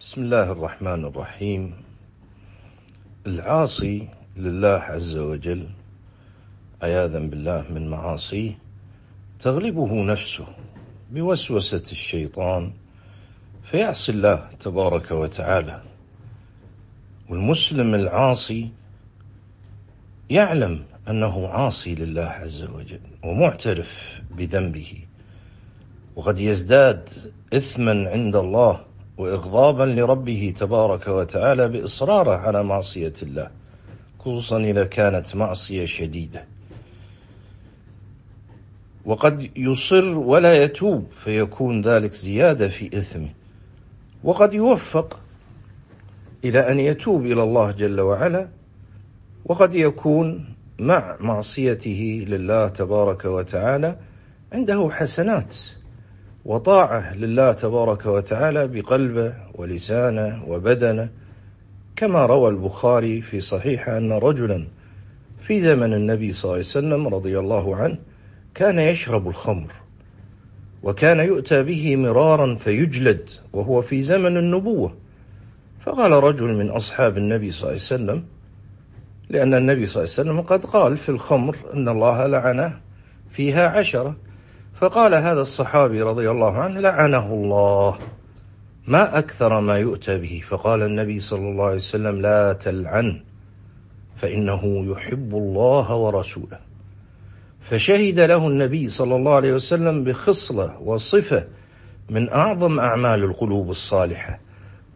بسم الله الرحمن الرحيم. العاصي لله عز وجل عياذا بالله من معاصيه تغلبه نفسه بوسوسة الشيطان فيعصي الله تبارك وتعالى. والمسلم العاصي يعلم أنه عاصي لله عز وجل ومعترف بذنبه وقد يزداد اثما عند الله واغضابا لربه تبارك وتعالى بإصراره على معصية الله خصوصا إذا كانت معصية شديدة. وقد يصر ولا يتوب فيكون ذلك زيادة في إثمه. وقد يوفق إلى أن يتوب إلى الله جل وعلا وقد يكون مع معصيته لله تبارك وتعالى عنده حسنات. وطاعة لله تبارك وتعالى بقلبه ولسانه وبدنه كما روى البخاري في صحيحه أن رجلا في زمن النبي صلى الله عليه وسلم رضي الله عنه كان يشرب الخمر وكان يؤتى به مرارا فيجلد وهو في زمن النبوة. فقال رجل من أصحاب النبي صلى الله عليه وسلم لأن النبي صلى الله عليه وسلم قد قال في الخمر إن الله لعنه فيها عشرة. فقال هذا الصحابي رضي الله عنه لعنه الله. ما أكثر ما يؤتى به. فقال النبي صلى الله عليه وسلم لا تلعن فإنه يحب الله ورسوله. فشهد له النبي صلى الله عليه وسلم بخصلة وصفة من أعظم أعمال القلوب الصالحة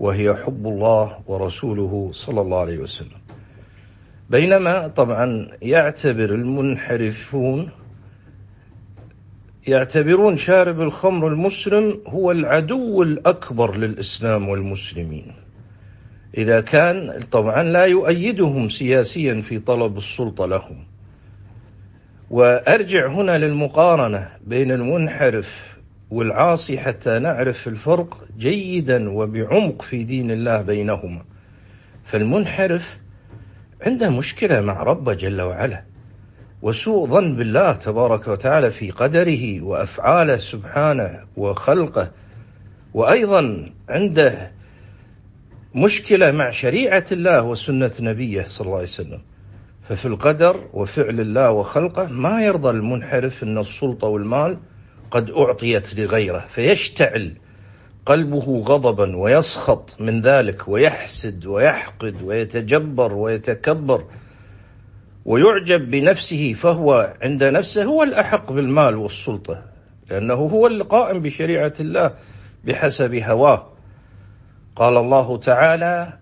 وهي حب الله ورسوله صلى الله عليه وسلم. بينما طبعا يعتبر المنحرفون يعتبرون شارب الخمر المسلم هو العدو الأكبر للإسلام والمسلمين. إذا كان طبعا لا يؤيدهم سياسيا في طلب السلطة لهم. وأرجع هنا للمقارنة بين المنحرف والعاصي حتى نعرف الفرق جيدا وبعمق في دين الله بينهما. فالمنحرف عنده مشكلة مع ربه جل وعلا. وسوء ظن بالله تبارك وتعالى في قدره وأفعاله سبحانه وخلقه. وأيضا عنده مشكلة مع شريعة الله وسنة نبيه صلى الله عليه وسلم. ففي القدر وفعل الله وخلقه ما يرضى المنحرف إن السلطة والمال قد أعطيت لغيره فيشتعل قلبه غضبا ويسخط من ذلك ويحسد ويحقد ويتجبر ويتكبر. ويعجب بنفسه فهو عند نفسه هو الأحق بالمال والسلطة لأنه هو القائم بشريعة الله بحسب هواه. قال الله تعالى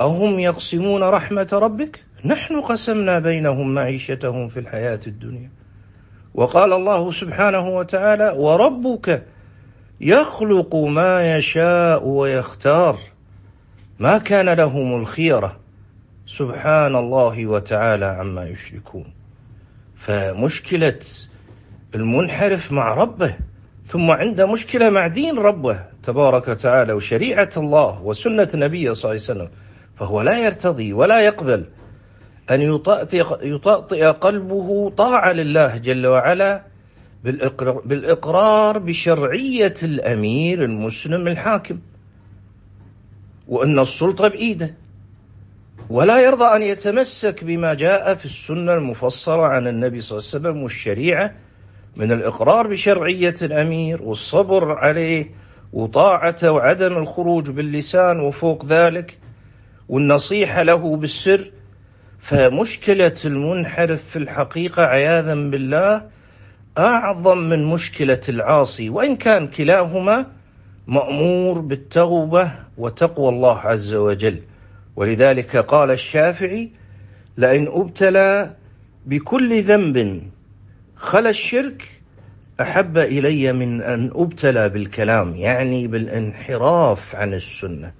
أهم يقسمون رحمة ربك؟ نحن قسمنا بينهم معيشتهم في الحياة الدنيا. وقال الله سبحانه وتعالى وربك يخلق ما يشاء ويختار. ما كان لهم الخيرة سبحان الله وتعالى عما يشركون. فمشكلة المنحرف مع ربه ثم عنده مشكلة مع دين ربه تبارك وتعالى وشريعة الله وسنة نبيه صلى الله عليه وسلم فهو لا يرتضي ولا يقبل أن يطأطئ قلبه طاعة لله جل وعلا بالإقرار بشرعية الأمير المسلم الحاكم وأن السلطة بإيده. ولا يرضى أن يتمسك بما جاء في السنة المفصلة عن النبي صلى الله عليه وسلم والشريعة من الإقرار بشرعية الأمير والصبر عليه وطاعته وعدم الخروج باللسان وفوق ذلك والنصيحة له بالسر فمشكلة المنحرف في الحقيقة عياذا بالله أعظم من مشكلة العاصي وإن كان كلاهما مأمور بالتوبة وتقوى الله عز وجل. ولذلك قال الشافعي لئن أبتلى بكل ذنب خلا الشرك أحب إلي من أن أبتلى بالكلام يعني بالانحراف عن السنة.